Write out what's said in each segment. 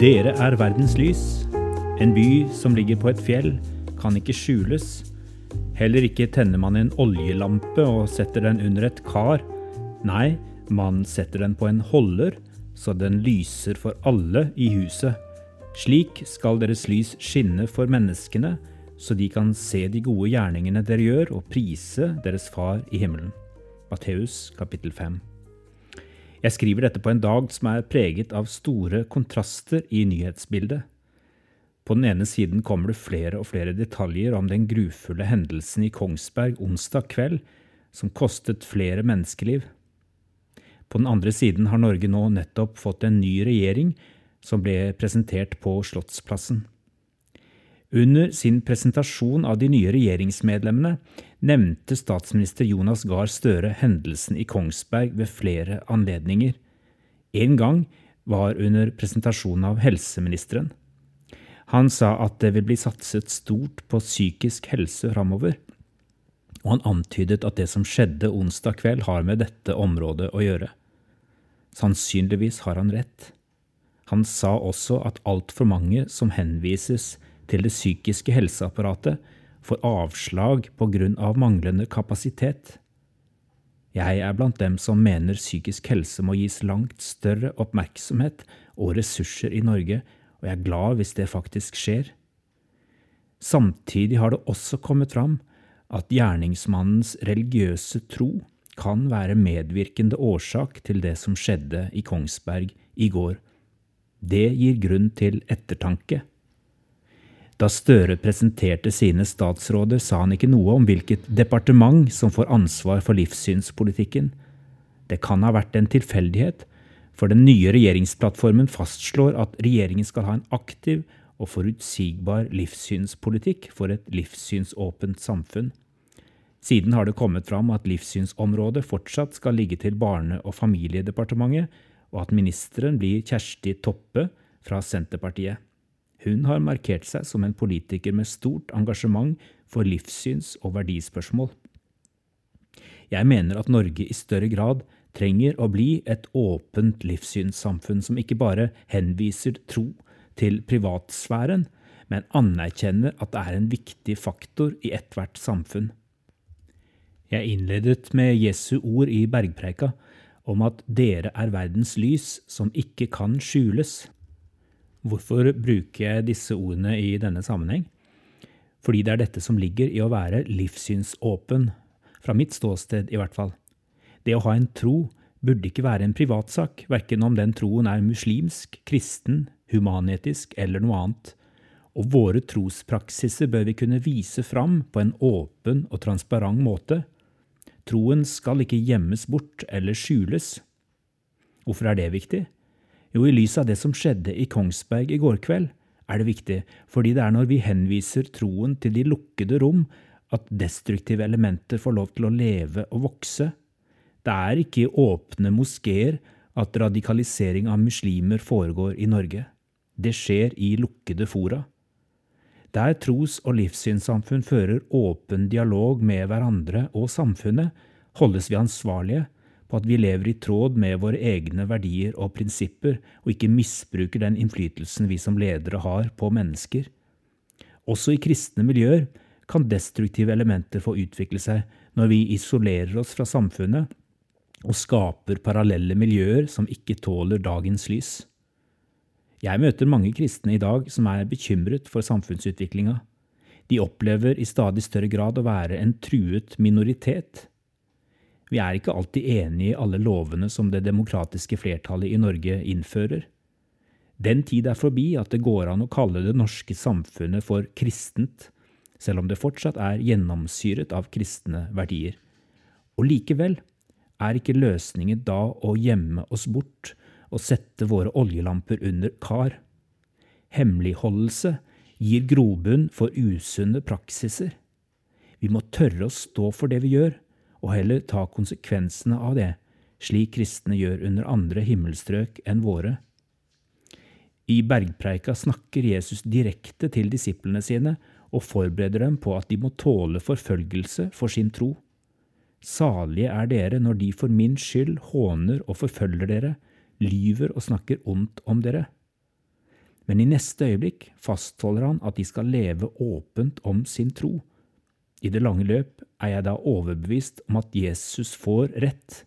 Dere er verdens lys. En by som ligger på et fjell, kan ikke skjules. Heller ikke tenner man en oljelampe og setter den under et kar. Nei, man setter den på en holder, så den lyser for alle i huset. Slik skal deres lys skinne for menneskene, så de kan se de gode gjerningene dere gjør, og prise deres Far i himmelen. Matteus kapittel 5. Jeg skriver dette på en dag som er preget av store kontraster i nyhetsbildet. På den ene siden kommer det flere og flere detaljer om den grufulle hendelsen i Kongsberg onsdag kveld, som kostet flere menneskeliv. På den andre siden har Norge nå nettopp fått en ny regjering, som ble presentert på Slottsplassen. Under sin presentasjon av de nye regjeringsmedlemmene nevnte statsminister Jonas Gahr Støre hendelsen i Kongsberg ved flere anledninger. En gang var under presentasjonen av helseministeren. Han sa at det vil bli satset stort på psykisk helse framover, og han antydet at det som skjedde onsdag kveld har med dette området å gjøre. Sannsynligvis har han rett. Han sa også at altfor mange som henvises til det psykiske helseapparatet får avslag av manglende kapasitet. Jeg er blant dem som mener psykisk helse må gis langt større oppmerksomhet og ressurser i Norge, og jeg er glad hvis det faktisk skjer. Samtidig har det også kommet fram at gjerningsmannens religiøse tro kan være medvirkende årsak til det som skjedde i Kongsberg i går. Det gir grunn til ettertanke. Da Støre presenterte sine statsråder, sa han ikke noe om hvilket departement som får ansvar for livssynspolitikken. Det kan ha vært en tilfeldighet, for den nye regjeringsplattformen fastslår at regjeringen skal ha en aktiv og forutsigbar livssynspolitikk for et livssynsåpent samfunn. Siden har det kommet fram at livssynsområdet fortsatt skal ligge til Barne- og familiedepartementet, og at ministeren blir Kjersti Toppe fra Senterpartiet. Hun har markert seg som en politiker med stort engasjement for livssyns- og verdispørsmål. Jeg mener at Norge i større grad trenger å bli et åpent livssynssamfunn som ikke bare henviser tro til privatsfæren, men anerkjenner at det er en viktig faktor i ethvert samfunn. Jeg innledet med Jesu ord i bergpreika om at dere er verdens lys som ikke kan skjules. Hvorfor bruker jeg disse ordene i denne sammenheng? Fordi det er dette som ligger i å være livssynsåpen, fra mitt ståsted i hvert fall. Det å ha en tro burde ikke være en privatsak, verken om den troen er muslimsk, kristen, humanetisk eller noe annet. Og våre trospraksiser bør vi kunne vise fram på en åpen og transparent måte. Troen skal ikke gjemmes bort eller skjules. Hvorfor er det viktig? Jo, i lys av det som skjedde i Kongsberg i går kveld, er det viktig, fordi det er når vi henviser troen til de lukkede rom, at destruktive elementer får lov til å leve og vokse. Det er ikke i åpne moskeer at radikalisering av muslimer foregår i Norge. Det skjer i lukkede fora. Der tros- og livssynssamfunn fører åpen dialog med hverandre og samfunnet, holdes vi ansvarlige på at vi lever i tråd med våre egne verdier og prinsipper, og ikke misbruker den innflytelsen vi som ledere har på mennesker. Også i kristne miljøer kan destruktive elementer få utvikle seg når vi isolerer oss fra samfunnet og skaper parallelle miljøer som ikke tåler dagens lys. Jeg møter mange kristne i dag som er bekymret for samfunnsutviklinga. De opplever i stadig større grad å være en truet minoritet vi er ikke alltid enig i alle lovene som det demokratiske flertallet i Norge innfører. Den tid er forbi at det går an å kalle det norske samfunnet for kristent, selv om det fortsatt er gjennomsyret av kristne verdier. Og likevel er ikke løsningen da å gjemme oss bort og sette våre oljelamper under kar. Hemmeligholdelse gir grobunn for usunne praksiser. Vi må tørre å stå for det vi gjør, og heller ta konsekvensene av det, slik kristne gjør under andre himmelstrøk enn våre. I bergpreika snakker Jesus direkte til disiplene sine og forbereder dem på at de må tåle forfølgelse for sin tro. Salige er dere når de for min skyld håner og forfølger dere, lyver og snakker ondt om dere. Men i neste øyeblikk fastholder han at de skal leve åpent om sin tro. I det lange løp er jeg da overbevist om at Jesus får rett.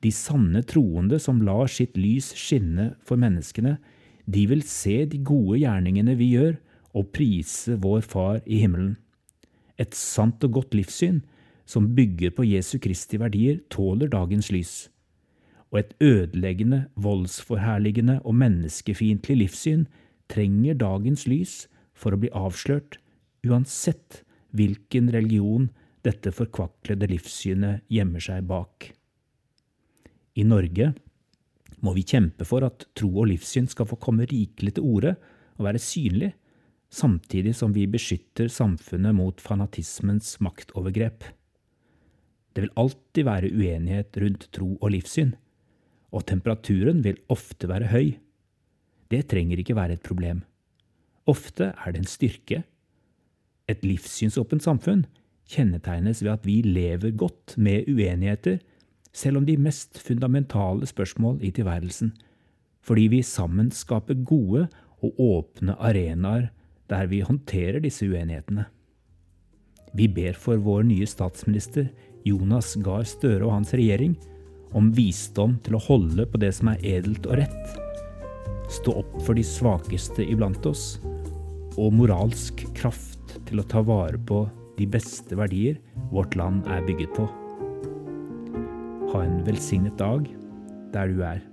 De sanne troende som lar sitt lys skinne for menneskene, de vil se de gode gjerningene vi gjør, og prise vår Far i himmelen. Et sant og godt livssyn som bygger på Jesu Kristi verdier, tåler dagens lys. Og et ødeleggende, voldsforherligende og menneskefiendtlig livssyn trenger dagens lys for å bli avslørt, uansett hvilken religion dette forkvaklede livssynet gjemmer seg bak. I Norge må vi kjempe for at tro og livssyn skal få komme rikelig til orde og være synlig, samtidig som vi beskytter samfunnet mot fanatismens maktovergrep. Det vil alltid være uenighet rundt tro og livssyn, og temperaturen vil ofte være høy. Det trenger ikke være et problem. Ofte er det en styrke. Et livssynsåpent samfunn kjennetegnes ved at vi lever godt med uenigheter, selv om de mest fundamentale spørsmål i tilværelsen, fordi vi sammen skaper gode og åpne arenaer der vi håndterer disse uenighetene. Vi ber for vår nye statsminister Jonas Gahr Støre og hans regjering om visdom til å holde på det som er edelt og rett, stå opp for de svakeste iblant oss, og moralsk kraft til å ta vare på de beste verdier vårt land er bygget på. Ha en velsignet dag der du er.